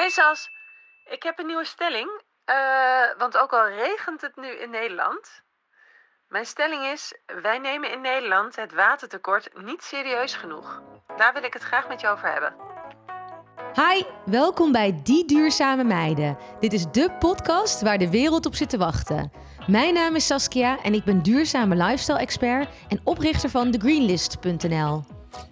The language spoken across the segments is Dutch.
Hey Sas, ik heb een nieuwe stelling. Eh, want ook al regent het nu in Nederland. Mijn stelling is: wij nemen in Nederland het watertekort niet serieus genoeg. Daar wil ik het graag met je over hebben. Hi, welkom bij Die Duurzame Meiden. Dit is de podcast waar de wereld op zit te wachten. Mijn naam is Saskia en ik ben duurzame lifestyle-expert en oprichter van thegreenlist.nl.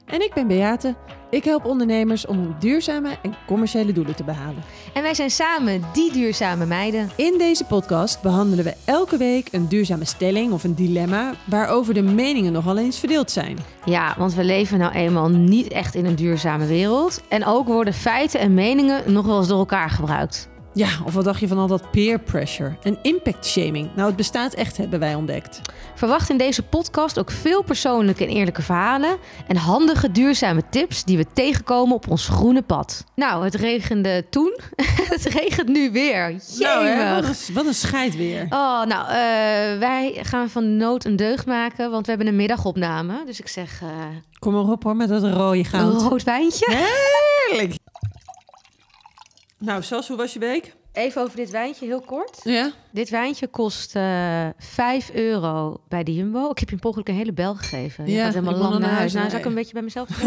En ik ben Beate. Ik help ondernemers om duurzame en commerciële doelen te behalen. En wij zijn samen Die Duurzame Meiden. In deze podcast behandelen we elke week een duurzame stelling of een dilemma waarover de meningen nogal eens verdeeld zijn. Ja, want we leven nou eenmaal niet echt in een duurzame wereld. En ook worden feiten en meningen nog wel eens door elkaar gebruikt. Ja, of wat dacht je van al dat peer pressure en impact shaming? Nou, het bestaat echt, hebben wij ontdekt. Verwacht in deze podcast ook veel persoonlijke en eerlijke verhalen en handige duurzame tips die we tegenkomen op ons groene pad. Nou, het regende toen. het regent nu weer. Nou, hè, wat, een, wat een scheid weer. Oh, nou, eh, wij gaan van nood een deugd maken, want we hebben een middagopname. Dus ik zeg, eh, Kom maar op hoor, met dat rode een goud. rood wijntje. Heerlijk. Nou, Sas, hoe was je week? Even over dit wijntje, heel kort. Ja? Dit wijntje kost eh 5 euro bij de Jumbo. Ik heb je ongeluk een hele bel gegeven. Je Ja, gaat helemaal nog naar huis. Nou, zal ik een beetje bij mezelf?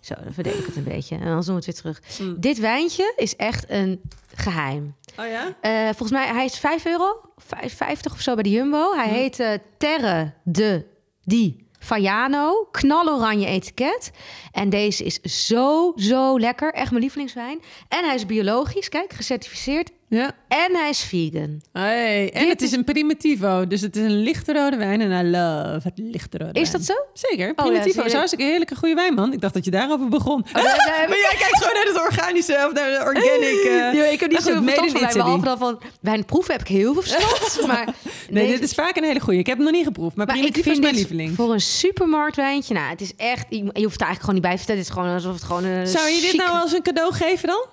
Zo, dan verdeel ik het een beetje. En dan doen we het weer terug. Mm. Dit wijntje is echt een geheim. Oh ja? Eh, volgens mij, hij is 5 euro, 50 of zo bij de Jumbo. Hij Hm. heet eh, Terre de Di Faiano, knaloranje etiket. En deze is zo, zo lekker. Echt mijn lievelingswijn. En hij is biologisch, kijk, gecertificeerd. Ja. En hij is vegan. Hey, en Dit het is een Primitivo, dus het is een lichte rode wijn. En I love het lichte rode Is wijn. dat zo? Zeker, ja, Primitivo je. is hartstikke heerlijke goede wijn, man. Ik dacht dat je daarover begon. daar heb maar jij kijkt gewoon naar het organische of naar de organic. eh. Ja, ik heb niet zo verstand van wijn, behalve dan van wijnproeven heb ik heel veel verstand. maar Nee, dit is vaak een hele goede. Ik heb hem nog niet geproefd, maar, maar ik Primitivo is mijn lieveling. voor een supermarktwijntje, nou, het is echt, je hoeft het eigenlijk gewoon niet bij te vertellen. Het is gewoon alsof het gewoon een Zou je dit nou als een cadeau geven dan?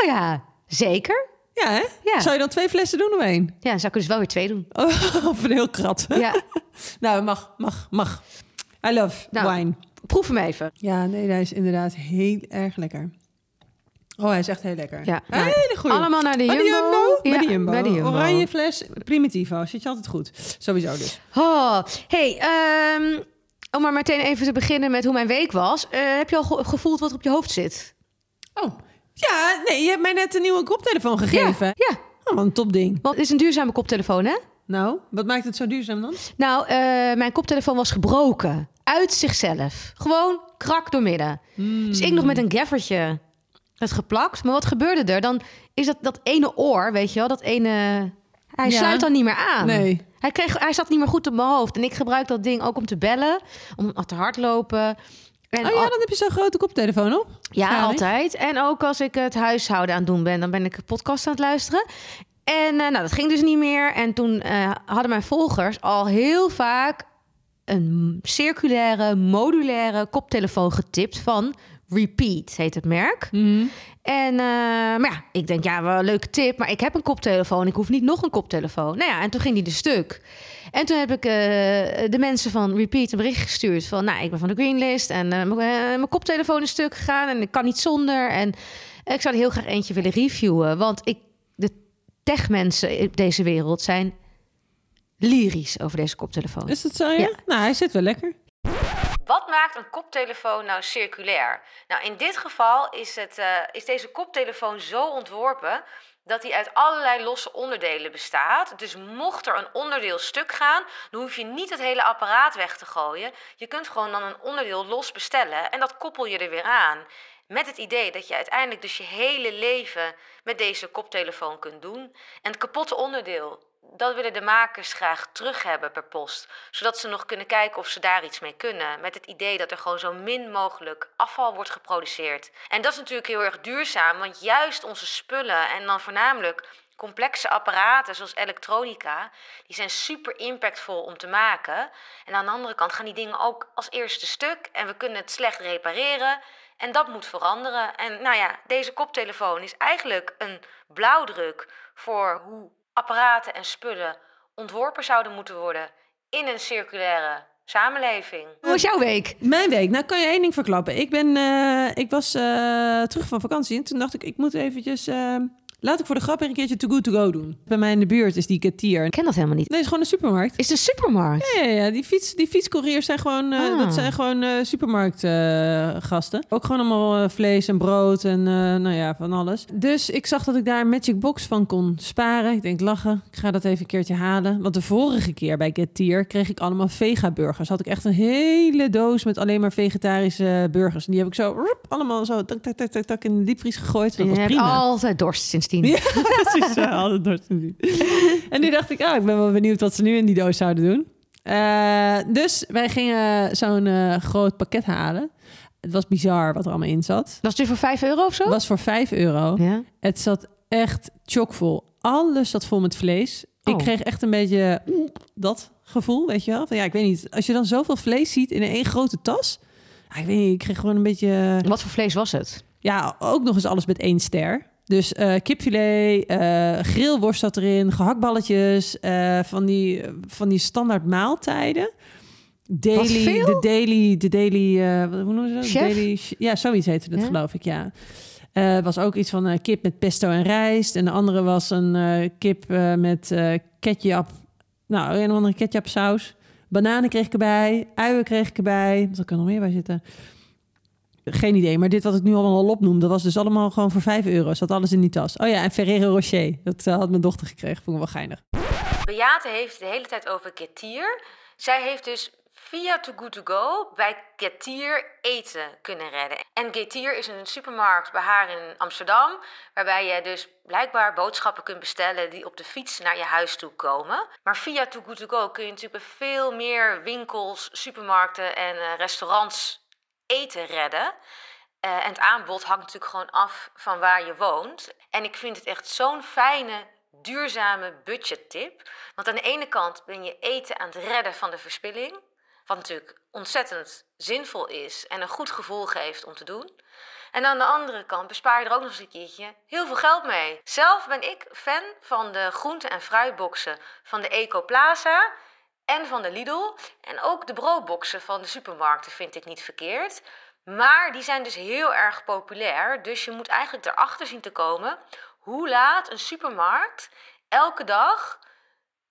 Oh ja, zeker. Ja, hè? Ja. Zou je dan twee flessen doen of één? Ja, dan zou ik er dus wel weer twee doen. Oh, of een heel krat. Ja, nou, mag, mag, mag. I love Nou. wine. proef hem even. Ja, nee, hij is inderdaad heel erg lekker. Oh, hij is echt heel lekker. Ja, nou, hele goede. Allemaal naar de Bij Jumbo. de Jumbo? Ja, bij de Jumbo. bij de Jumbo. Oranje fles, Primitivo. Zit je altijd goed. Sowieso dus. Oh, hey, ehm, om maar meteen even te beginnen met hoe mijn week was. Eh, heb je al ge- gevoeld wat er op je hoofd zit? Oh. Ja, nee, je hebt mij net een nieuwe koptelefoon gegeven. Ja, ja. Oh, wat een topding. Want het is een duurzame koptelefoon, hè? Nou, wat maakt het zo duurzaam dan? Nou, eh, mijn koptelefoon was gebroken. Uit zichzelf. Gewoon krak doormidden. Dus ik nog met een gaffertje het geplakt. Maar wat gebeurde er? Dan is dat, dat ene oor, weet je wel, dat ene... Hij Ja. sluit dan niet meer aan. Nee. Hij, kreeg, hij zat niet meer goed op mijn hoofd. En ik gebruik dat ding ook om te bellen, om te hardlopen. En Oh ja, dan heb je zo'n grote koptelefoon op. ja, altijd. En ook als ik het huishouden aan het doen ben, dan ben ik een podcast aan het luisteren. En eh, nou, dat ging dus niet meer. En toen eh, hadden mijn volgers al heel vaak een circulaire, modulaire koptelefoon getipt van Repeat, heet het merk. En eh, maar ja, ik denk, ja, wel een leuke tip, maar ik heb een koptelefoon. Ik hoef niet nog een koptelefoon. Nou ja, en toen ging die de stuk. En toen heb ik eh, de mensen van Repeat een bericht gestuurd van, nou, ik ben van de Greenlist en eh, mijn- mijn koptelefoon is stuk gegaan en ik kan niet zonder. En ik zou er heel graag eentje willen reviewen, want ik, de techmensen in deze wereld zijn lyrisch over deze koptelefoon. Is dat zo, ja? Ja. Nou, hij zit wel lekker. Wat maakt een koptelefoon nou circulair? Nou, in dit geval is, het, eh, is deze koptelefoon zo ontworpen dat hij uit allerlei losse onderdelen bestaat. Dus mocht er een onderdeel stuk gaan, dan hoef je niet het hele apparaat weg te gooien. Je kunt gewoon dan een onderdeel los bestellen en dat koppel je er weer aan. Met het idee dat je uiteindelijk dus je hele leven met deze koptelefoon kunt doen. En het kapotte onderdeel, dat willen de makers graag terug hebben per post. Zodat ze nog kunnen kijken of ze daar iets mee kunnen. Met het idee dat er gewoon zo min mogelijk afval wordt geproduceerd. En dat is natuurlijk heel erg duurzaam, want juist onze spullen en dan voornamelijk complexe apparaten zoals elektronica, die zijn super impactvol om te maken. En aan de andere kant gaan die dingen ook als eerste stuk en we kunnen het slecht repareren. En dat moet veranderen. En nou ja, deze koptelefoon is eigenlijk een blauwdruk voor hoe apparaten en spullen ontworpen zouden moeten worden in een circulaire samenleving. Hoe was jouw week? Mijn week, nou kan je één ding verklappen. Ik, ben, eh, ik was eh, terug van vakantie en toen dacht ik, ik moet eventjes... eh, laat ik voor de grap een keertje Too Good To Go doen. Bij mij in de buurt is die Getier. Ik ken dat helemaal niet. Nee, het is gewoon een supermarkt. Is de supermarkt? Ja, ja, ja, die, fiets, die fietscouriers zijn gewoon, eh, Ah. dat zijn gewoon eh, supermarktgasten. Ook gewoon allemaal eh, vlees en brood en nou ja, van alles. Dus ik zag dat ik daar een Magic Box van kon sparen. Ik denk, lachen, ik ga dat even een keertje halen. Want de vorige keer bij Get Tier kreeg ik allemaal vega-burgers. Had ik echt een hele doos met alleen maar vegetarische burgers. En die heb ik zo, allemaal zo, tak, tak, tak, tak, tak, in de diepvries gegooid. Dat was prima. altijd dorst Ja, precies. Altijd dorst nu. En nu dacht ik, ah, ik ben wel benieuwd wat ze nu in die doos zouden doen. Eh, dus wij gingen zo'n eh, groot pakket halen. Het was bizar wat er allemaal in zat. Is dus voor 5 euro of zo? Het was voor 5 euro. Ja. Het zat echt chockvol. Alles zat vol met vlees. Ik Oh. kreeg echt een beetje dat gevoel, weet je wel. Van, ja, ik weet niet. Als je dan zoveel vlees ziet in één grote tas. Ja, ik weet niet, ik kreeg gewoon een beetje... Wat voor vlees was het? Ja, ook nog eens alles met één ster. Dus eh, kipfilet, eh grillworst zat erin, gehaktballetjes, eh, van, die, van die standaard maaltijden. Daily, de daily, de daily, hoe noemen ze dat? Chef? Daily, ja, zoiets heette het, Ja? geloof ik, ja. Was ook iets van eh, kip met pesto en rijst. En de andere was een kip met ketchup. Nou, een of andere ketchup saus. Bananen kreeg ik erbij. Uien kreeg ik erbij. Wat kan er nog meer bij zitten? Geen idee, maar dit wat ik nu allemaal al opnoem, dat was dus allemaal gewoon voor 5 euro. Zat alles in die tas. Oh ja, en Ferrero Rocher. Dat eh, had mijn dochter gekregen. Vond ik wel geinig. Beate heeft de hele tijd over Getir. Zij heeft dus via Too Good To Go bij Getir eten kunnen redden. En Getir is een supermarkt bij haar in Amsterdam, waarbij je dus blijkbaar boodschappen kunt bestellen die op de fiets naar je huis toe komen. Maar via Too Good To Go kun je natuurlijk veel meer winkels, supermarkten en eh, restaurants eten redden. Eh, en het aanbod hangt natuurlijk gewoon af van waar je woont. En ik vind het echt zo'n fijne, duurzame budgettip. Want aan de ene kant ben je eten aan het redden van de verspilling. Wat natuurlijk ontzettend zinvol is en een goed gevoel geeft om te doen. En aan de andere kant bespaar je er ook nog eens een keertje heel veel geld mee. Zelf ben ik fan van de groente- en fruitboxen van de Eco Plaza en van de Lidl. En ook de broodboxen van de supermarkten vind ik niet verkeerd. Maar die zijn dus heel erg populair. Dus je moet eigenlijk erachter zien te komen hoe laat een supermarkt elke dag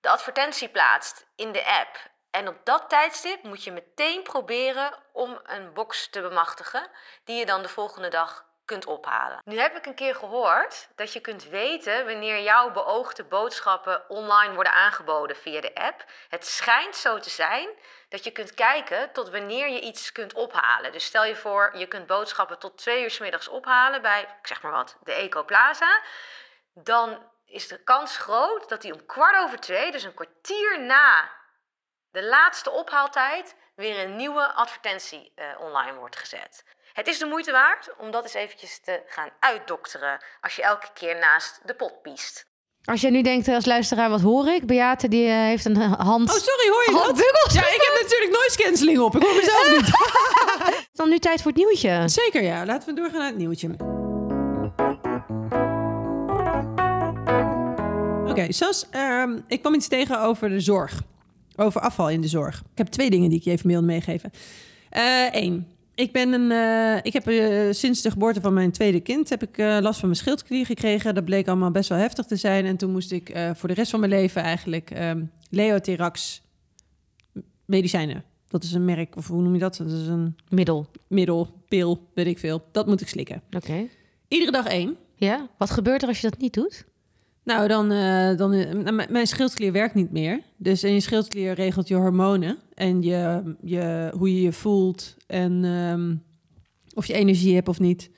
de advertentie plaatst in de app. En op dat tijdstip moet je meteen proberen om een box te bemachtigen die je dan de volgende dag kunt ophalen. Nu heb ik een keer gehoord dat je kunt weten wanneer jouw beoogde boodschappen online worden aangeboden via de app. Het schijnt zo te zijn dat je kunt kijken tot wanneer je iets kunt ophalen. Dus stel je voor, je kunt boodschappen tot twee uur 's middags ophalen bij, ik zeg maar wat, de Eco Plaza. Dan is de kans groot dat die om kwart over twee, dus een kwartier na de laatste ophaaltijd, weer een nieuwe advertentie eh, online wordt gezet. Het is de moeite waard om dat eens eventjes te gaan uitdokteren als je elke keer naast de pot piest. Als jij nu denkt eh, als luisteraar, wat hoor ik? Beate die eh, heeft een eh, hand... Oh, sorry, hoor je dat? Ja, ik heb natuurlijk noise cancelling op. Ik hoor mezelf niet. Dan nu tijd voor het nieuwtje. Zeker, ja. Laten we doorgaan naar het nieuwtje. Oké, Sas, ehm, ik kwam iets tegen over de zorg. Over afval in de zorg. Ik heb twee dingen die ik je even wilde meegeven. Eén, ik, ben een, eh, ik heb eh, sinds de geboorte van mijn tweede kind heb ik, eh, last van mijn schildklier gekregen. Dat bleek allemaal best wel heftig te zijn. En toen moest ik voor de rest van mijn leven eigenlijk ehm Leotherax medicijnen. Dat is een merk, of hoe noem je dat? Dat is een Middel. middel, pil, weet ik veel. Dat moet ik slikken. Oké. Iedere dag één. Ja? Wat gebeurt er als je dat niet doet? Nou, dan, eh, dan eh, nou, mijn schildklier werkt niet meer. Dus in je schildklier regelt je hormonen en je, je, hoe je je voelt en ehm, of je energie hebt of niet.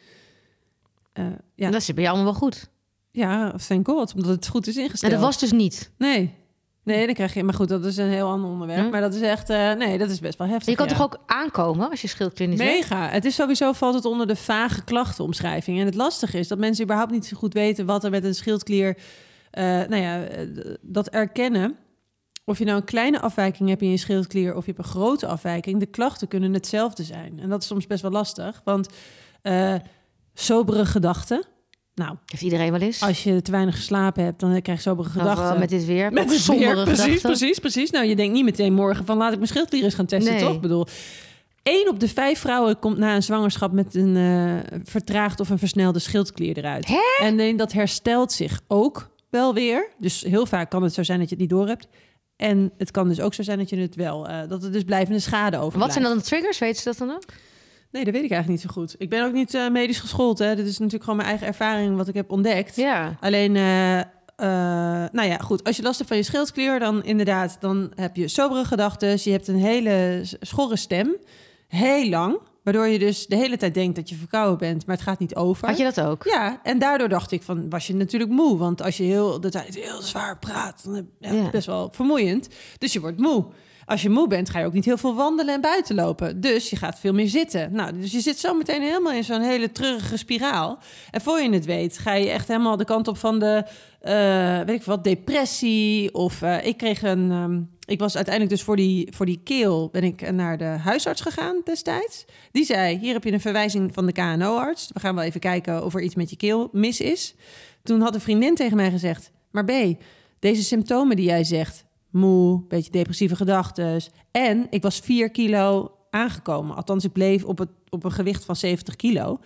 Eh, ja, Dat zit bij jou allemaal wel goed. ja, thank god, omdat het goed is En ingesteld. dat was dus niet. Nee. Nee, dan krijg je... Maar goed, dat is een heel ander onderwerp. Hm? Maar dat is echt... eh, nee, dat is best wel heftig. Je kan ja. toch ook aankomen als je schildklier? Mega. Het is sowieso valt het onder de vage klachtenomschrijving. En het lastige is dat mensen überhaupt niet zo goed weten wat er met een schildklier. eh, nou ja, eh, dat erkennen. Of je nou een kleine afwijking hebt in je schildklier of je hebt een grote afwijking, de klachten kunnen hetzelfde zijn. En dat is soms best wel lastig, want sobere gedachten. Nou, Heeft iedereen wel eens? als je te weinig geslapen hebt, dan krijg je sobere Of, eh, gedachten. met dit weer. Met het weer, precies, gedachten. precies, precies. Nou, je denkt niet meteen morgen van laat ik mijn schildklier eens gaan testen, Nee. toch? Ik bedoel, één op de vijf vrouwen komt na een zwangerschap met een eh, vertraagd of een versnelde schildklier eruit. Hè? En dat herstelt zich ook wel weer. Dus heel vaak kan het zo zijn dat je het niet door hebt. En het kan dus ook zo zijn dat je het wel, eh, dat er dus blijvende schade over Wat zijn dan de triggers? Weet ze dat dan ook? Nee, dat weet ik eigenlijk niet zo goed. Ik ben ook niet eh, medisch geschoold. Hè. Dit is natuurlijk gewoon mijn eigen ervaring wat ik heb ontdekt. Ja. Alleen, eh, eh, nou ja, goed. Als je last hebt van je schildklier, dan inderdaad, dan heb je sobere gedachten. Je hebt een hele schorre stem, heel lang, waardoor je dus de hele tijd denkt dat je verkouden bent, maar het gaat niet over. Had je dat ook? Ja, en daardoor dacht ik van, was je natuurlijk moe. Want als je heel de tijd heel zwaar praat, dan heb je ja, Ja. het best wel vermoeiend. Dus je wordt moe. Als je moe bent, ga je ook niet heel veel wandelen en buiten lopen. Dus je gaat veel meer zitten. Nou, dus je zit zo meteen helemaal in zo'n hele treurige spiraal. En voor je het weet, ga je echt helemaal de kant op van de, eh, weet ik wat, depressie. Of eh, ik kreeg een, ehm, ik was uiteindelijk dus voor die, voor die keel, ben ik naar de huisarts gegaan destijds. Die zei, hier heb je een verwijzing van de KNO-arts. We gaan wel even kijken of er iets met je keel mis is. Toen had een vriendin tegen mij gezegd, maar B, deze symptomen die jij zegt, moe, beetje depressieve gedachten. En ik was 4 kilo aangekomen. Althans, ik bleef op, het, op een gewicht van 70 kilo.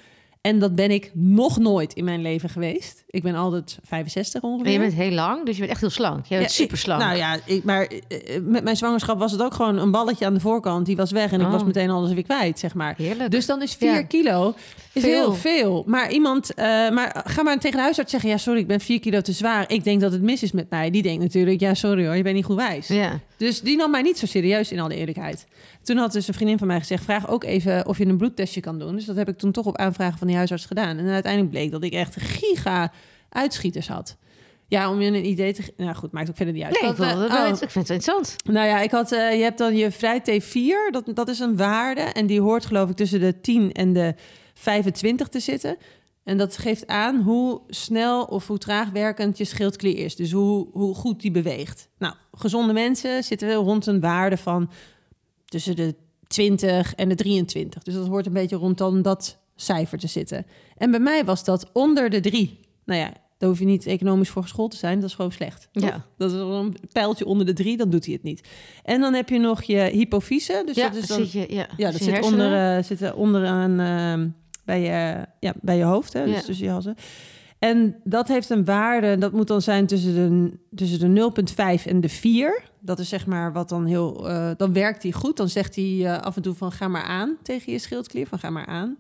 En dat ben ik nog nooit in mijn leven geweest. Ik ben altijd 65 ongeveer. En je bent heel lang, dus je bent echt heel slank. Je bent Ja, super slank. nou ja, ik, maar eh, met mijn zwangerschap was het ook gewoon een balletje aan de voorkant. Die was weg en ik Oh. was meteen alles weer kwijt, zeg maar. Heerlijk. Dus dan is 4 Ja. kilo is Veel. heel veel. Maar iemand, eh, maar ga maar tegen de huisarts zeggen: ja, sorry, ik ben 4 kilo te zwaar. Ik denk dat het mis is met mij. Die denkt natuurlijk: ja, sorry hoor, je bent niet goed wijs. ja. Dus die nam mij niet zo serieus in alle eerlijkheid. Toen had dus een vriendin van mij gezegd: vraag ook even of je een bloedtestje kan doen. Dus dat heb ik toen toch op aanvragen van die huisarts gedaan. En uiteindelijk bleek dat ik echt giga uitschieters had. Ja, om je een idee te... Nou goed, maakt ook verder niet uit. Nee, ik, had, wil, eh, oh. ik vind het interessant. Nou ja, ik had, eh, je hebt dan je vrij T4, dat, dat is een waarde. En die hoort geloof ik tussen de 10 en de 25 te zitten. En dat geeft aan hoe snel of hoe traag werkend je schildklier is. Dus hoe, hoe goed die beweegt. Nou, gezonde mensen zitten wel rond een waarde van tussen de 20 en de 23. Dus dat hoort een beetje rond dan dat cijfer te zitten. En bij mij was dat onder de 3. Nou ja, daar hoef je niet economisch voor geschoold te zijn. Dat is gewoon slecht. toch? Ja. Dat is een pijltje onder de 3, dan doet hij het niet. En dan heb je nog je hypofyse. Dus ja, dat is dan zit je, ja, ja, dat zit, onder, eh, zit er onderaan bij, je, ja, bij je hoofd, hè, dus tussen je halsen. En dat heeft een waarde, dat moet dan zijn tussen de, tussen de 0,5 en de 4. Dat is zeg maar wat dan heel, eh, dan werkt hij goed. Dan zegt hij eh, af en toe van ga maar aan tegen je schildklier, van ga maar aan.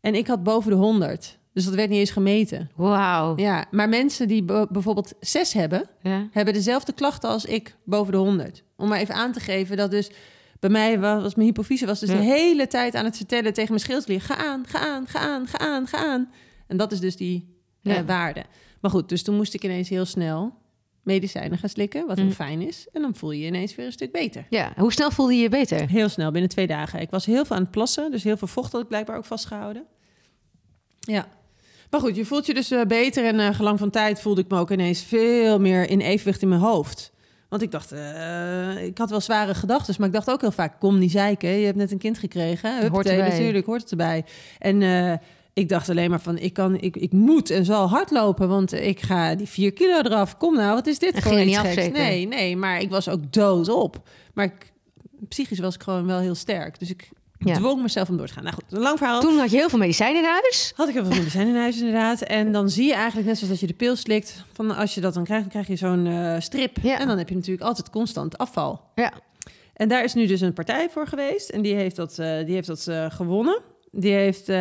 En ik had boven de 100, dus dat werd niet eens gemeten. Wauw. Ja, maar mensen die bijvoorbeeld 6 hebben, Ja. hebben dezelfde klachten als ik boven de 100. Om maar even aan te geven dat dus bij mij was, was mijn hypofyse was dus Ja. de hele tijd aan het vertellen tegen mijn schildklier: ga aan, ga aan, ga aan, ga aan, ga aan. En dat is dus die eh, waarde. Maar goed, dus toen moest ik ineens heel snel medicijnen gaan slikken, wat Mm. fijn is. En dan voel je je ineens weer een stuk beter. ja. Hoe snel voelde je je beter? Heel snel, binnen twee dagen. Ik was heel veel aan het plassen, dus heel veel vocht had ik blijkbaar ook vastgehouden. Ja. Maar goed, je voelt je dus eh, beter en uh, gelang van tijd voelde ik me ook ineens veel meer in evenwicht in mijn hoofd. Want ik dacht, eh, ik had wel zware gedachten, maar ik dacht ook heel vaak, kom niet zeiken, je hebt net een kind gekregen. Hoort erbij. Natuurlijk, hoort het erbij. En eh, ik dacht alleen maar van, ik, kan, ik, ik moet en zal hardlopen, want ik ga die vier kilo eraf. Kom nou, wat is dit je iets niet geks? Nee, nee, maar ik was ook doodop. Maar ik, psychisch was ik gewoon wel heel sterk. Dus ik Ja. dwong mezelf om door te gaan. Nou goed, een lang verhaal. Toen had je heel veel medicijnen in huis. Had ik heel veel medicijn in huis inderdaad. En dan zie je eigenlijk, net zoals dat je de pil slikt... Van als je dat dan krijgt, dan krijg je zo'n eh, strip. Ja. En dan heb je natuurlijk altijd constant afval. Ja. En daar is nu dus een partij voor geweest. En die heeft dat, eh, die heeft dat eh, gewonnen. Die heeft... eh,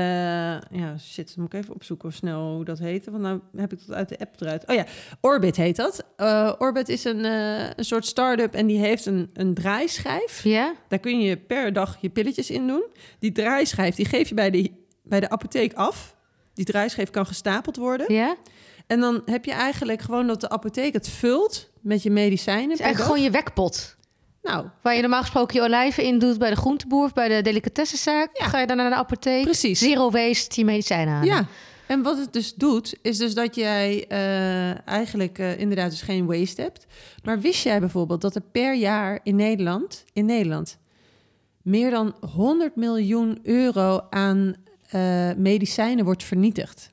ja, shit, moet ik even opzoeken hoe snel hoe dat heette. Want nou heb ik dat uit de app eruit. Oh ja, Orbit heet dat. Eh, Orbit is een, eh, een soort start-up en die heeft een, een draaischijf. Ja? Daar kun je per dag je pilletjes in doen. Die draaischijf die geef je bij de, bij de apotheek af. Die draaischijf kan gestapeld worden. Ja? En dan heb je eigenlijk gewoon dat de apotheek het vult met je medicijnen. Het is eigenlijk dag. gewoon je wekpot. Nou, Waar je normaal gesproken je olijven in doet bij de groenteboer of bij de delicatessenzaak. Ja. Ga je dan naar de apotheek. precies. Zero waste je medicijnen halen. Ja. En wat het dus doet, is dus dat jij eh, eigenlijk eh, inderdaad dus geen waste hebt. Maar wist jij bijvoorbeeld dat er per jaar in Nederland, in Nederland, meer dan 100 miljoen euro aan eh, medicijnen wordt vernietigd?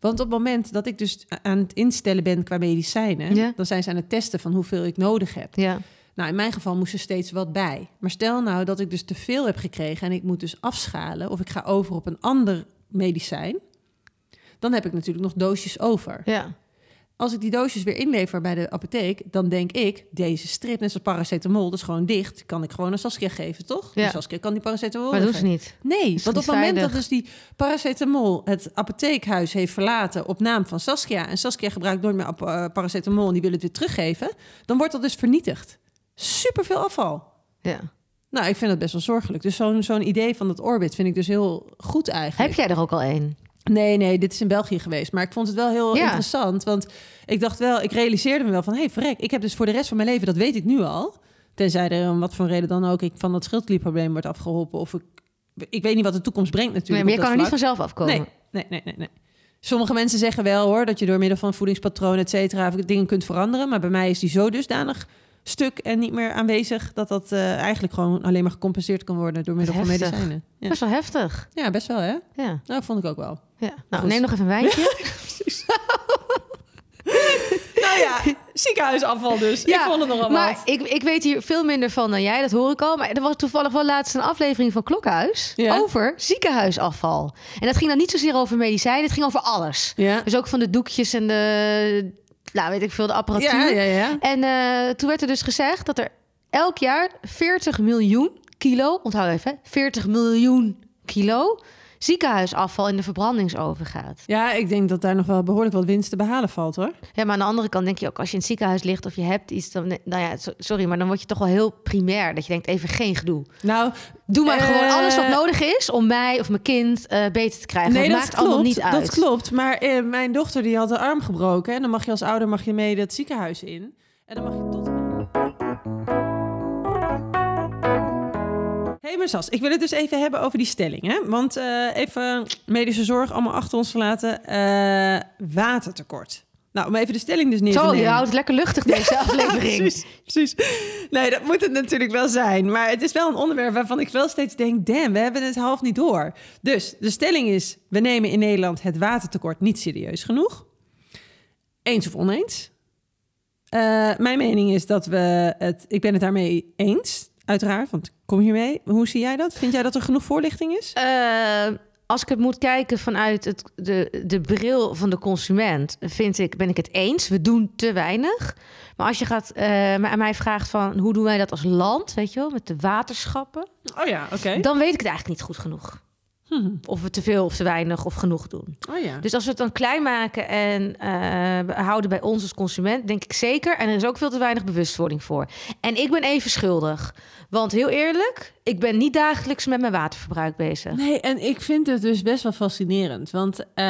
Want op het moment dat ik dus aan het instellen ben qua medicijnen, Ja. dan zijn ze aan het testen van hoeveel ik nodig heb. Ja. Nou, in mijn geval moest er steeds wat bij. Maar stel nou dat ik dus te veel heb gekregen en ik moet dus afschalen of ik ga over op een ander medicijn, dan heb ik natuurlijk nog doosjes over. ja. Als ik die doosjes weer inlever bij de apotheek, dan denk ik, deze strip, net zoals paracetamol, dat is gewoon dicht. Kan ik gewoon aan Saskia geven, toch? Ja. Dus Saskia kan die paracetamol Maar dat doen ze niet. Nee, Is want op het moment dat dus die paracetamol het apotheekhuis heeft verlaten op naam van Saskia... en Saskia gebruikt nooit meer eh, paracetamol en die wil het weer teruggeven... dan wordt dat dus vernietigd. Superveel afval. Ja. Nou, ik vind dat best wel zorgelijk. Dus zo'n zo'n idee van dat Orbit vind ik dus heel goed eigenlijk. Heb jij er ook al één? Nee, nee, dit is in België geweest. Maar ik vond het wel heel Ja. interessant. Want ik dacht wel, ik realiseerde me wel van... hé, hey, verrek, ik heb dus voor de rest van mijn leven, dat weet ik nu al... tenzij er om wat voor reden dan ook... ik van dat schildklierprobleem wordt afgeholpen... of ik, ik weet niet wat de toekomst brengt Nee, natuurlijk. maar je kan er niet vanzelf afkomen. Nee, nee, nee, nee, nee. Sommige mensen zeggen wel hoor... dat je door middel van voedingspatroon, et cetera... dingen kunt veranderen. Maar bij mij is die zo dusdanig stuk en niet meer aanwezig... dat dat eh, eigenlijk gewoon alleen maar gecompenseerd kan worden... door middel van medicijnen. Ja. Best wel heftig. ja, best wel hè? Ja. Nou, vond ik ook wel. ja. Nou, Goed. neem nog even een wijntje. Nou ja, ziekenhuisafval dus. Ja, ik vond het nogal maar wat. ik, ik weet hier veel minder van dan jij, dat hoor ik al. Maar er was toevallig wel laatst een aflevering van Klokhuis Ja. over ziekenhuisafval. En dat ging dan niet zozeer over medicijnen, het ging over alles. Ja. Dus ook van de doekjes en de, nou weet ik veel, de apparatuur. Ja, ja, ja. En eh, toen werd er dus gezegd dat er elk jaar 40 miljoen kilo, onthoud even, hè, 40 miljoen kilo ziekenhuisafval in de verbrandingsoven gaat. Ja, ik denk dat daar nog wel behoorlijk wat winst te behalen valt, hoor. Ja, maar aan de andere kant denk je ook, als je in het ziekenhuis ligt of je hebt iets, dan, nou ja, so- sorry, maar dan word je toch wel heel primair. Dat je denkt, even geen gedoe. Nou, Doe maar Eh, gewoon alles wat nodig is om mij of mijn kind eh, beter te krijgen. nee, dat maakt klopt. allemaal niet uit. Dat klopt. Maar eh, mijn dochter die had de arm gebroken. En dan mag je als ouder mag je mee het ziekenhuis in. En dan mag je tot... hey, maar Sas, ik wil het dus even hebben over die stelling. Hè? Want eh, even medische zorg allemaal achter ons te laten. Eh, watertekort. Nou, om even de stelling dus neer te Zo, je houdt lekker luchtig deze aflevering. precies, precies. Nee, dat moet het natuurlijk wel zijn. Maar het is wel een onderwerp waarvan ik wel steeds denk... damn, we hebben het half niet door. Dus de stelling is... we nemen in Nederland het watertekort niet serieus genoeg. Eens of oneens? Eh, mijn mening is dat we het... Ik ben het daarmee eens, uiteraard. Want ik kom hiermee. Hoe zie jij dat? Vind jij dat er genoeg voorlichting is? Eh, als ik het moet kijken vanuit het, de, de bril van de consument, vind ik, ben ik het eens. We doen te weinig. Maar als je gaat eh, mij- aan mij vraagt van hoe doen wij dat als land, weet je wel, met de waterschappen, Oh ja, oké. dan weet ik het eigenlijk niet goed genoeg. Hm. Of we te veel of te weinig of genoeg doen. Oh ja. Dus als we het dan klein maken en eh, houden bij ons als consument, denk ik zeker. En er is ook veel te weinig bewustwording voor. En ik ben even schuldig. Want heel eerlijk, ik ben niet dagelijks met mijn waterverbruik bezig. Nee, en ik vind het dus best wel fascinerend. Want, eh,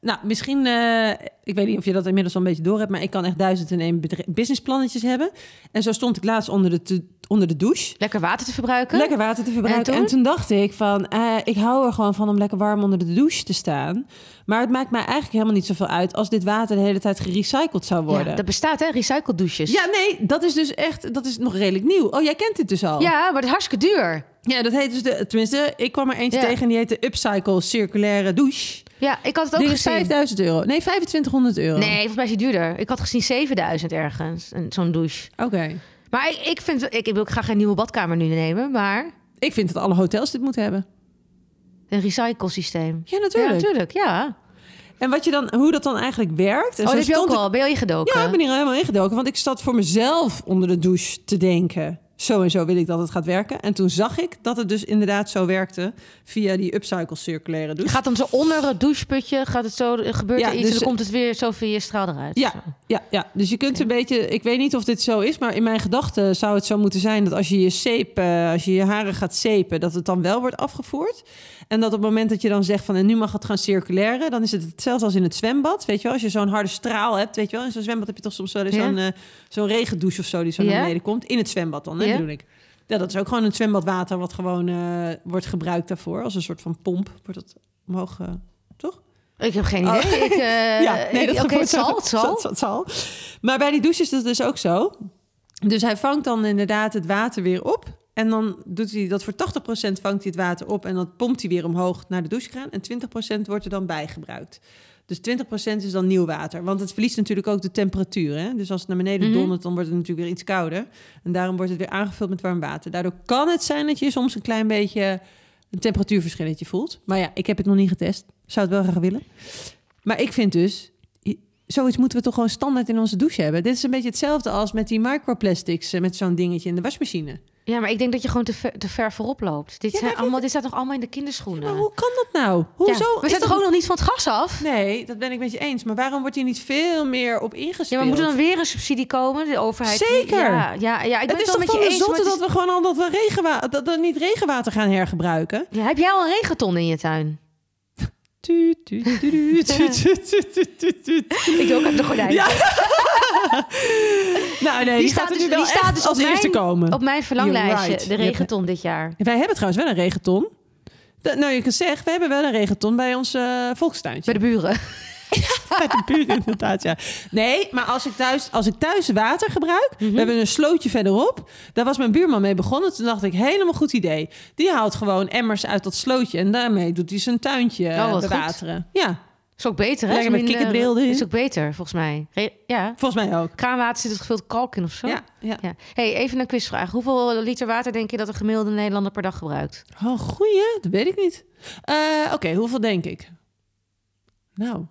nou, misschien, eh, ik weet niet of je dat inmiddels al een beetje door hebt, maar ik kan echt duizend en één businessplannetjes hebben. En zo stond ik laatst onder de, te- onder de douche. Lekker water te verbruiken. Lekker water te verbruiken. En En toen? toen, dacht ik van, eh, ik hou er gewoon van om lekker warm onder de douche te staan. Maar het maakt mij eigenlijk helemaal niet zoveel uit als dit water de hele tijd gerecycled zou worden. Ja, dat bestaat, hè? Recycled douches. Ja, nee, dat is dus echt, dat is nog redelijk nieuw. Oh, jij kent dit dus al? Ja, maar het is hartstikke duur. Ja, dat heet dus de, tenminste, ik kwam er eentje Ja. tegen en die heet de Upcycle Circulaire Douche. Ja, ik had het ook Die is gezien. 5000 euro. Nee, 2500 euro. Nee, volgens mij is die duurder. Ik had gezien 7000 ergens, een- zo'n douche. Oké. Maar ik, ik vind, ik, ik wil graag geen nieuwe badkamer nu nemen, maar Ik vind dat alle hotels dit moeten hebben. Een recyclesysteem. Ja, natuurlijk. Ja, natuurlijk, ja. En wat je dan, hoe dat dan eigenlijk werkt. En Oh, dat heb je ook ik- al. Ben je al ingedoken? Ja, ik ben hier al helemaal ingedoken. Want ik zat voor mezelf onder de douche te denken. Zo en zo wil ik dat het gaat werken. En toen zag ik dat het dus inderdaad zo werkte via die upcycle circulaire douche. Gaat dan zo onder het doucheputje, gaat het zo, gebeurt Ja, er iets dus- en dan komt het weer zo via je straal eruit. Ja, ja, ja, dus je kunt een beetje... Ik weet niet of dit zo is, maar in mijn gedachten zou het zo moeten zijn... dat als je je zeep, eh, als je je haren gaat zeepen... dat het dan wel wordt afgevoerd. En dat op het moment dat je dan zegt van... en nu mag het gaan circuleren... dan is het hetzelfde als in het zwembad. Weet je wel, als je zo'n harde straal hebt... weet je wel, in zo'n zwembad heb je toch soms wel eens Ja. zo'n, eh, zo'n regendouche of zo... die zo naar beneden komt. In het zwembad dan, hè, bedoel ik. Ja, dat is ook gewoon een zwembadwater... wat gewoon eh, wordt gebruikt daarvoor. Als een soort van pomp wordt dat omhoog... eh, toch? Ik heb geen Oh. idee. Ik, eh, ja, nee, dat Oké, gebeurt het zal, het zal. Het zal. Maar bij die douche is dat dus ook zo. Dus hij vangt dan inderdaad het water weer op. En dan doet hij dat voor 80% vangt hij het water op en dat pompt hij weer omhoog naar de douchekraan. En 20% wordt er dan bijgebruikt. Dus 20% is dan nieuw water. Want het verliest natuurlijk ook de temperatuur. Hè? Dus als het naar beneden Mhm. dondert, dan wordt het natuurlijk weer iets kouder. En daarom wordt het weer aangevuld met warm water. Daardoor kan het zijn dat je soms een klein beetje een temperatuurverschilletje voelt. Maar ja, ik heb het nog niet getest. Zou het wel graag willen. Maar ik vind dus, zoiets moeten we toch gewoon standaard in onze douche hebben. Dit is een beetje hetzelfde als met die microplastics, eh, met zo'n dingetje in de wasmachine. Ja, maar ik denk dat je gewoon te ver, te ver voorop loopt. Dit, Ja, zijn allemaal, dit staat toch allemaal in de kinderschoenen? Maar hoe kan dat nou? Ja, Hoezo? we zijn toch ook nog niet van het gas af? Nee, dat ben ik met je eens. Maar waarom wordt hier niet veel meer op ingespeeld? Ja, maar moet er dan weer een subsidie komen? De overheid. Zeker. Ja, ja, ja ik ben het is toch met van je eens. dat we gewoon al dat we, regenwa dat we niet regenwater gaan hergebruiken. Ja, heb jij al een regenton in je tuin? Ik doe ook even de gordijn. Ja. Nou nee, die, staat dus- nu wel die staat echt dus als eerste mijn- komen. Op mijn verlanglijstje, right. de regenton dit jaar. Wij hebben trouwens wel een regenton. Nou, je kan zeggen, we hebben wel een regenton bij ons eh, volkstuintje. Bij de buren. Bij de buurt inderdaad, ja. Nee, maar als ik thuis, als ik thuis water gebruik... Mhm. We hebben een slootje verderop. Daar was mijn buurman mee begonnen. Toen dacht ik, helemaal goed idee. Die haalt gewoon emmers uit dat slootje... en daarmee doet hij zijn tuintje Oh, eh, wat goed. bewateren. Ja, Is ook beter, hè? Lekker met erin. Is ook beter, volgens mij. Ja. volgens mij ook. Kraanwater zit er gevuld kalk in of zo. Ja, ja. Ja. Hey, even een quizvraag. Hoeveel liter water denk je dat een gemiddelde Nederlander per dag gebruikt? Oh, goeie. Dat weet ik niet. Eh, Oké, hoeveel denk ik? Nou...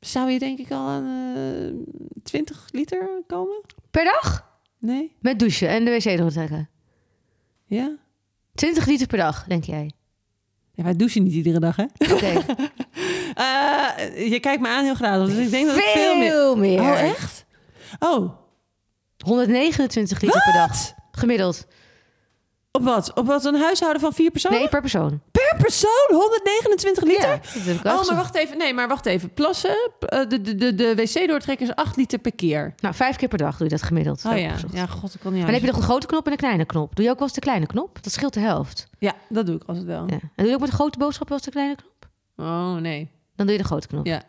Zou je denk ik al aan eh 20 liter komen? Per dag? Nee? Met douchen en de wc doortrekken. Ja? 20 liter per dag, denk jij? Ja, wij douchen niet iedere dag, hè? Oké. Eh, je kijkt me aan heel graag, dus ik denk dat veel, veel meer... meer. Oh, echt? Oh, 129 liter per dag. Gemiddeld. Op wat? Op wat? Een huishouden van vier personen? Nee, per persoon. Per persoon? 129 liter? Ja, ook Oh, zo. maar wacht even. Nee, maar wacht even. Plassen, eh, de, de, de, de wc-doortrekker is 8 liter per keer. Nou, vijf keer per dag doe je dat gemiddeld. Oh ja, ja, god, ik kan niet Maar dan heb je nog een grote knop en een kleine knop. Doe je ook wel eens de kleine knop? Dat scheelt de helft. Ja, dat doe ik altijd wel. Ja. En doe je ook met de grote boodschap wel eens de kleine knop? Oh, nee. Dan doe je de grote knop. Ja.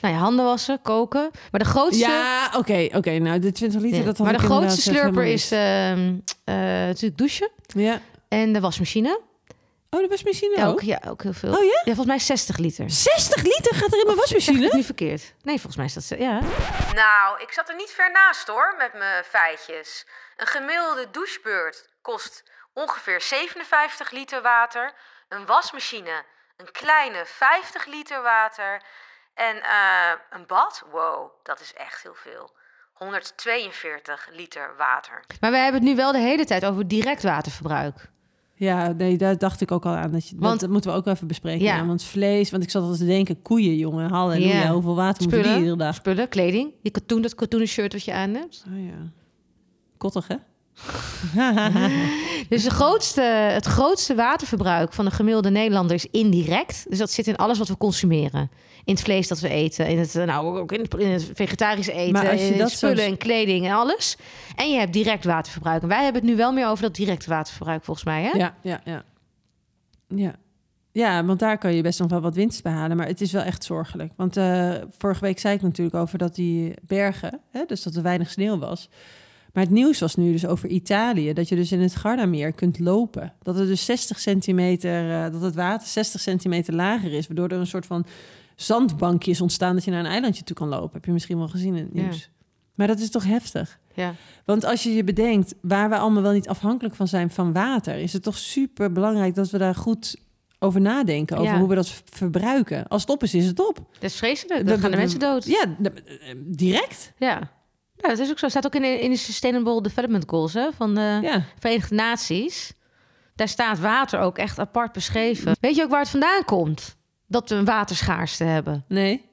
Nou ja, handen wassen, koken. Maar de grootste, Ja, oké, oké. Nou, de 20 liter, Ja. dat had maar de grootste echt slurper is ehm, eh, natuurlijk douchen. Ja. en de wasmachine. Oh, de wasmachine Ja, ook? ook, ja, ook heel veel. Oh ja? Ja, volgens mij 60 liter. 60 liter gaat er in mijn Zeg ik wasmachine? het niet verkeerd? Nee, volgens mij is dat... Ja. Nou, ik zat er niet ver naast hoor, met mijn feitjes. Een gemiddelde douchebeurt kost ongeveer 57 liter water. Een wasmachine een kleine 50 liter water. En eh, een bad, wow, dat is echt heel veel. 142 liter water. Maar we hebben het nu wel de hele tijd over direct waterverbruik. Ja, nee, daar dacht ik ook al aan. Dat, je, Want- dat moeten we ook even bespreken. Ja. Ja. want vlees, want ik zat altijd te denken, koeien, jongen, halleluja. Ja. Hoeveel water moeten die Spullen, iedere dag? spullen, kleding. Je katoen, dat katoenen shirt wat je aan hebt. Oh ja. Kottig, hè? Dus de grootste, het grootste waterverbruik van de gemiddelde Nederlander is indirect. Dus dat zit in alles wat we consumeren. In het vlees dat we eten, in het, nou, ook in het, in het vegetarische eten, in dat spullen en kleding en alles. En je hebt direct waterverbruik. En wij hebben het nu wel meer over dat directe waterverbruik volgens mij. Hè? Ja, ja, ja. Ja. Ja, want daar kan je best nog wel wat winst behalen. Maar het is wel echt zorgelijk. Want eh, vorige week zei ik natuurlijk over dat die bergen, hè, dus dat er weinig sneeuw was. Maar het nieuws was nu dus over Italië. Dat je dus in het Gardameer kunt lopen. Dat het dus 60 centimeter, eh, dat het water 60 centimeter lager is. Waardoor er een soort van zandbankje is ontstaan dat je naar een eilandje toe kan lopen. Heb je misschien wel gezien in het Ja. nieuws. Maar dat is toch heftig? Ja. Want als je je bedenkt waar we allemaal wel niet afhankelijk van zijn van water, is het toch super belangrijk dat we daar goed over nadenken. Over Ja. hoe we dat verbruiken. Als het op is, is het op. Dat is vreselijk. Dan gaan de mensen dood. Ja, direct. Ja. Ja, dat is ook zo. staat ook in de, in de Sustainable Development Goals hè, van de Ja. Verenigde Naties. Daar staat water ook echt apart beschreven. Weet je ook waar het vandaan komt? Dat we een waterschaarste hebben. Nee.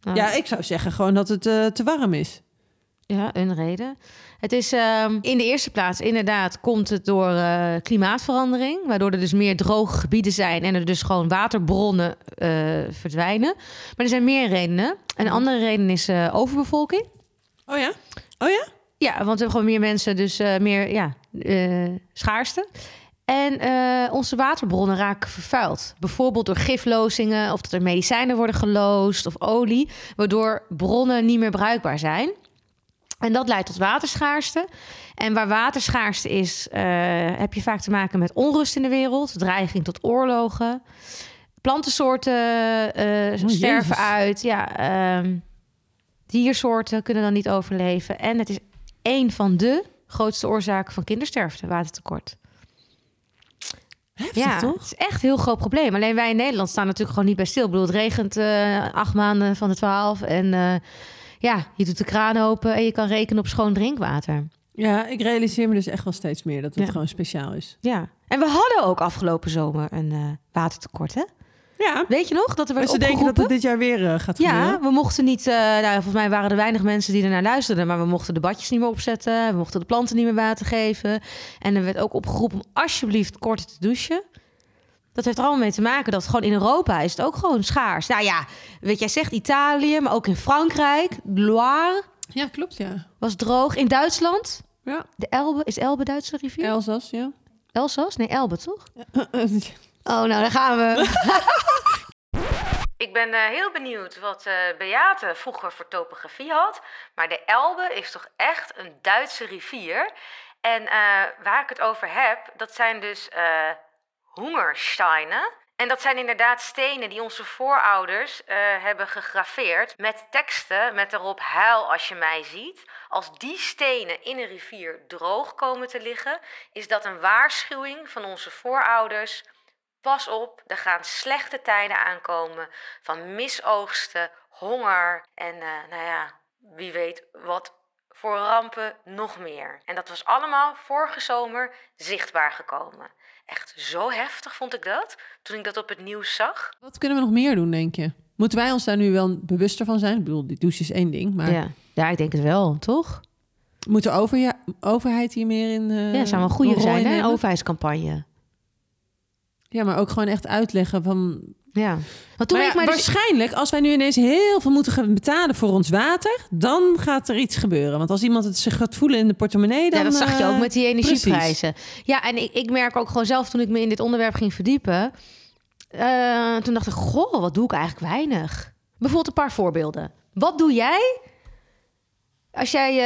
Nou, Ja, ik zou zeggen gewoon dat het eh, te warm is. Ja, een reden. Het is ehm, in de eerste plaats inderdaad komt het door eh, klimaatverandering, waardoor er dus meer droge gebieden zijn en er dus gewoon waterbronnen eh, verdwijnen. Maar er zijn meer redenen. Een andere reden is overbevolking. Oh ja? Oh ja? Ja, want we hebben gewoon meer mensen, dus eh, meer ja, eh, schaarste. En eh, onze waterbronnen raken vervuild. Bijvoorbeeld door giflozingen of dat er medicijnen worden geloosd of olie, waardoor bronnen niet meer bruikbaar zijn. En dat leidt tot waterschaarste. En waar waterschaarste is, heb je vaak te maken met onrust in de wereld, dreiging tot oorlogen. Plantensoorten Oh, sterven Jezus. uit. Ja, ehm, diersoorten kunnen dan niet overleven. En het is een van de grootste oorzaken van kindersterfte, watertekort. Heftig, ja, toch? het is echt een heel groot probleem. Alleen wij in Nederland staan natuurlijk gewoon niet bij stil. Ik bedoel, het regent eh, acht maanden van de twaalf. En eh, ja, je doet de kraan open en je kan rekenen op schoon drinkwater. Ja, ik realiseer me dus echt wel steeds meer dat het Ja. gewoon speciaal is. Ja. En we hadden ook afgelopen zomer een eh, watertekort, hè? Ja, Weet je nog? Dat er werd ze denken dat het dit jaar weer eh, gaat Ja, gebeuren. we mochten niet... eh, nou, volgens mij waren er weinig mensen die ernaar luisterden... maar we mochten de badjes niet meer opzetten. We mochten de planten niet meer water geven. En er werd ook opgeroepen om alsjeblieft korter te douchen. Dat heeft er allemaal mee te maken dat gewoon in Europa is het ook gewoon schaars. Nou ja, weet jij zegt Italië, maar ook in Frankrijk. Loire Ja, klopt, ja. was droog. In Duitsland, Ja, de Elbe. Is Elbe Duitse rivier? Elzas, ja. Elzas? Nee, Elbe, toch? Oh, nou, daar gaan we. Ik ben eh, heel benieuwd wat eh, Beate vroeger voor topografie had. Maar de Elbe is toch echt een Duitse rivier. En eh, waar ik het over heb, dat zijn dus Hungersteinen. En dat zijn inderdaad stenen die onze voorouders hebben gegraveerd met teksten met erop huil als je mij ziet. Als die stenen in een rivier droog komen te liggen, is dat een waarschuwing van onze voorouders Pas op, er gaan slechte tijden aankomen van misoogsten, honger en eh, nou ja, wie weet wat voor rampen nog meer. En dat was allemaal vorige zomer zichtbaar gekomen. Echt zo heftig vond ik dat toen ik dat op het nieuws zag. Wat kunnen we nog meer doen, denk je? Moeten wij ons daar nu wel bewuster van zijn? Ik bedoel, die douche is één ding, maar Ja. ja, ik denk het wel, toch? moet de over, ja, overheid hier meer in eh Ja, zou wel een goede zijn, in hè? Overheidscampagne. Ja, maar ook gewoon echt uitleggen van... Ja. Want toen Maar ik ja, mij dus... waarschijnlijk, als wij nu ineens heel veel moeten gaan betalen voor ons water... dan gaat er iets gebeuren. Want als iemand het zich gaat voelen in de portemonnee... Dan, ja, dat zag je eh, ook met die energieprijzen. Ja, en ik, ik merk ook gewoon zelf toen ik me in dit onderwerp ging verdiepen. eh, toen dacht ik, goh, wat doe ik eigenlijk weinig? Bijvoorbeeld een paar voorbeelden. Wat doe jij als jij...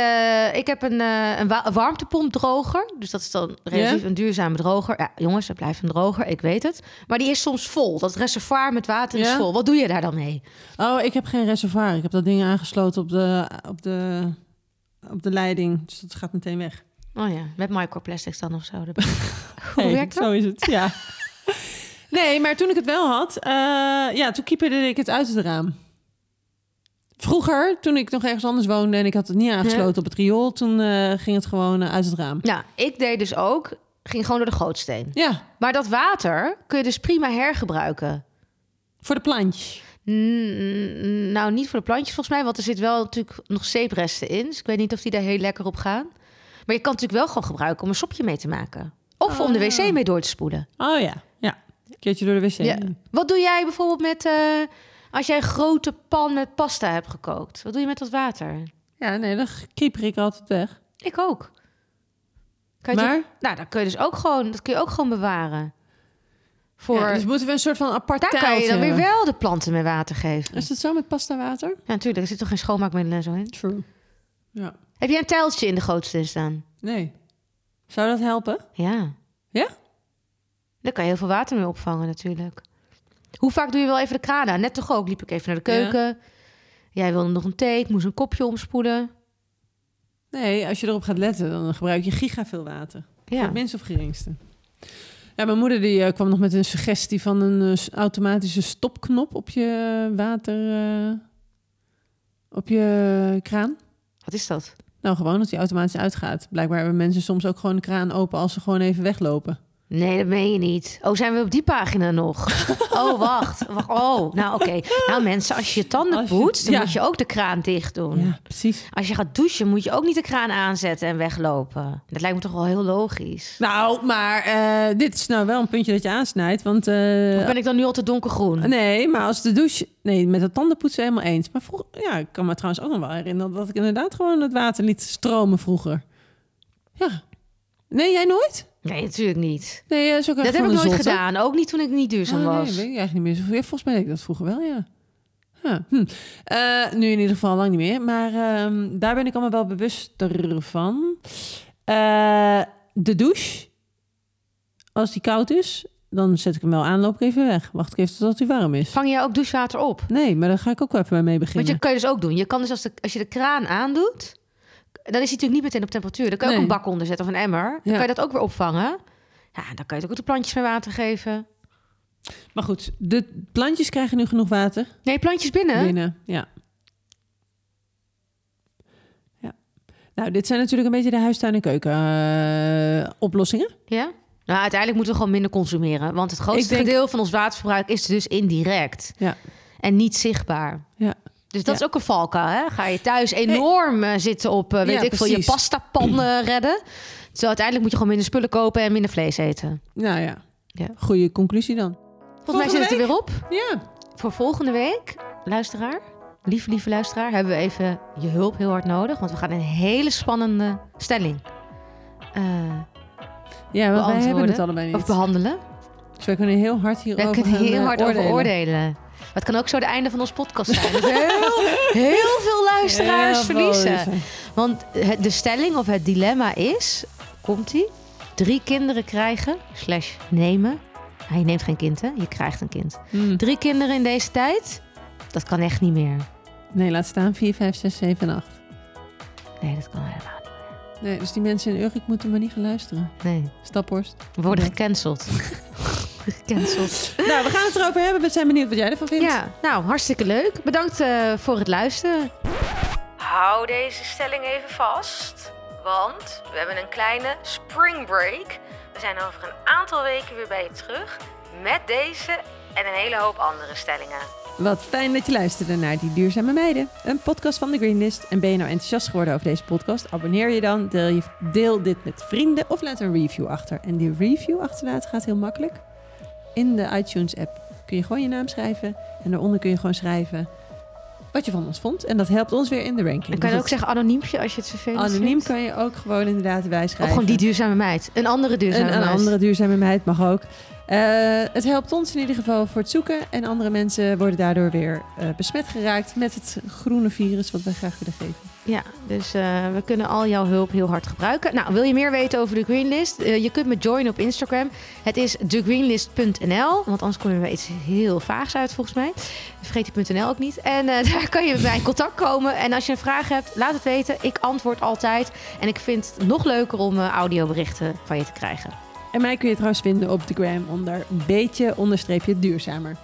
eh, ik heb een, eh, een wa- warmtepompdroger. Dus dat is dan relatief een duurzame droger. Ja, jongens, het blijft een droger, ik weet het. Maar die is soms vol. Dat reservoir met water is vol. Wat doe je daar dan mee? Oh, ik heb geen reservoir. Ik heb dat ding aangesloten op de, op de, op de leiding. Dus dat gaat meteen weg. Oh ja, met microplastics dan of zo. Hoe Hey, werkt dat? Zo is het, ja. nee, maar toen ik het wel had... eh, ja, toen kieperde ik het uit het raam. Vroeger, toen ik nog ergens anders woonde... en ik had het niet aangesloten op het riool... toen eh, ging het gewoon eh, uit het raam. Ja, ik deed dus ook... Ging gewoon door de gootsteen. Ja, Maar dat water kun je dus prima hergebruiken. voor de plantjes. Mm, nou, niet voor de plantjes volgens mij, want er zit wel natuurlijk nog zeepresten in. Dus ik weet niet of die daar heel lekker op gaan. Maar je kan het natuurlijk wel gewoon gebruiken om een sopje mee te maken. Of om de wc mee door te spoelen. Oh ja, ja. Een keertje door de wc. Ja. Wat doe jij bijvoorbeeld met... eh, als jij een grote pan met pasta hebt gekookt? Wat doe je met dat water? Ja, nee, dan kieper ik altijd weg. Ik ook. Kan je Maar? nou, dan kun je dus ook gewoon, dat kun je ook gewoon bewaren. Voor, Ja, dus moeten we een soort van apart daar kan je dan weer wel de planten met water geven. Is het zo met pasta water? Ja, natuurlijk. Er zit toch geen schoonmaakmiddelen en zo in? True. Ja. Heb jij een tijltje in de gootsteen staan? Nee. Zou dat helpen? Ja. Ja? Daar kan je heel veel water mee opvangen natuurlijk. Hoe vaak doe je wel even de kraan aan? Net toch ook? Liep ik even naar de keuken. Jij wilde nog een thee. Ik moest een kopje omspoelen. Nee, als je erop gaat letten, dan gebruik je giga veel water. Voor Ja. het minst of geringste. Ja, mijn moeder die, eh, kwam nog met een suggestie van een eh, automatische stopknop op je water... eh, op je kraan. Wat is dat? Nou, gewoon dat die automatisch uitgaat. Blijkbaar hebben mensen soms ook gewoon de kraan open als ze gewoon even weglopen. Nee, dat meen je niet. Oh, zijn we op die pagina nog? Oh, wacht. wacht. Oh, nou oké. Nou mensen, als je je tanden je- poetst, dan ja. moet je ook de kraan dicht doen. Ja, precies. Als je gaat douchen, moet je ook niet de kraan aanzetten en weglopen. Dat lijkt me toch wel heel logisch. Nou, maar eh, dit is nou wel een puntje dat je aansnijdt. Want Of ben ik dan nu al te donkergroen? Nee, maar als de douche... Nee, met het tandenpoetsen helemaal eens. Maar vroeger... Ja, ik kan me trouwens ook nog wel herinneren... dat ik inderdaad gewoon het water liet stromen vroeger. Ja. Nee, jij nooit? Nee, natuurlijk niet. Nee, dat is ook Dat heb ik nooit zotte. gedaan. Ook niet toen ik niet duurzaam Oh, nee, was. weet ik eigenlijk niet meer. Ja, volgens mij deed ik dat vroeger wel, ja. Hm. Eh, nu in ieder geval lang niet meer. Maar ehm, daar ben ik allemaal wel bewuster van. Eh, de douche. Als die koud is, dan zet ik hem wel aan, loop ik even weg. Wacht ik even tot hij warm is. Vang je ook douchewater op? Nee, maar daar ga ik ook wel even mee beginnen. Want je kan je dus ook doen. Je kan dus als, de, als je de kraan aandoet, dan is hij natuurlijk niet meteen op temperatuur. Dan kan je ook een bak onder zetten of een emmer. Dan Ja. kan je dat ook weer opvangen. Ja, dan kan je ook de plantjes meer water geven. Maar goed, de plantjes krijgen nu genoeg water. Nee, plantjes binnen. Binnen, ja. ja. Nou, dit zijn natuurlijk een beetje de huistuin- en keuken eh, oplossingen. Ja? Nou, uiteindelijk moeten we gewoon minder consumeren. Want het grootste denk- gedeelte van ons waterverbruik is dus indirect. Ja. En niet zichtbaar. Ja. Dus dat Ja. is ook een valkuil, hè? Ga je thuis enorm eh, zitten op, eh, weet Ja, ik veel, je precies. pastapan eh, redden. Terwijl uiteindelijk moet je gewoon minder spullen kopen en minder vlees eten. Nou ja, Ja. goede conclusie dan. Volgens mij zit het er weer op. Ja. Voor volgende week, luisteraar, lieve, lieve luisteraar, hebben we even je hulp heel hard nodig. Want we gaan een hele spannende stelling eh, Ja, wij hebben het allebei niet. of behandelen. Dus wij kunnen heel hard hierover We kunnen heel hard oordelen. over oordelen. Maar het kan ook zo het einde van ons podcast zijn. Dat heel, heel veel luisteraars Heel verliezen. Want de stelling of het dilemma is, komt-ie, drie kinderen krijgen, slash nemen. Ja, je neemt geen kind, hè? Je krijgt een kind. Hmm. Drie kinderen in deze tijd, dat kan echt niet meer. Nee, laat staan 4, 5, 6, 7 en 8. Nee, dat kan helemaal niet. Nee, dus die mensen in Urk moeten maar niet gaan luisteren. Nee, Staphorst. we worden Nee. gecanceld. gecanceld. nou, we gaan het erover hebben. We zijn benieuwd wat jij ervan vindt. Ja, nou, hartstikke leuk. Bedankt eh, voor het luisteren. Hou deze stelling even vast, want we hebben een kleine spring break. We zijn over een aantal weken weer bij je terug met deze en een hele hoop andere stellingen. Wat fijn dat je luisterde naar Die Duurzame Meiden. Een podcast van de Greenlist. En ben je nou enthousiast geworden over deze podcast? Abonneer je dan. Deel, je, deel dit met vrienden of laat een review achter. En die review achterlaten gaat heel makkelijk. In de iTunes app kun je gewoon je naam schrijven. En daaronder kun je gewoon schrijven wat je van ons vond. En dat helpt ons weer in de ranking. En kan je Dus ook zeggen anoniempje als je het vervelend Anoniem vindt? kan je ook gewoon inderdaad bijschrijven. Of gewoon die duurzame meid. Een andere duurzame Een, een meid. andere duurzame meid mag ook. Eh, het helpt ons in ieder geval voor het zoeken. En andere mensen worden daardoor weer eh, besmet geraakt met het groene virus wat wij graag willen geven. Ja, dus eh, we kunnen al jouw hulp heel hard gebruiken. Nou, wil je meer weten over de Greenlist? Eh, je kunt me joinen op Instagram. Het is thegreenlist.nl, want anders komen we iets heel vaags uit volgens mij. Vergeet die .nl ook niet. En eh, daar kan je met mij in contact komen. En als je een vraag hebt, laat het weten. Ik antwoord altijd. En ik vind het nog leuker om audioberichten van je te krijgen. En mij kun je trouwens vinden op de gram onder beetje onderstreepje duurzamer.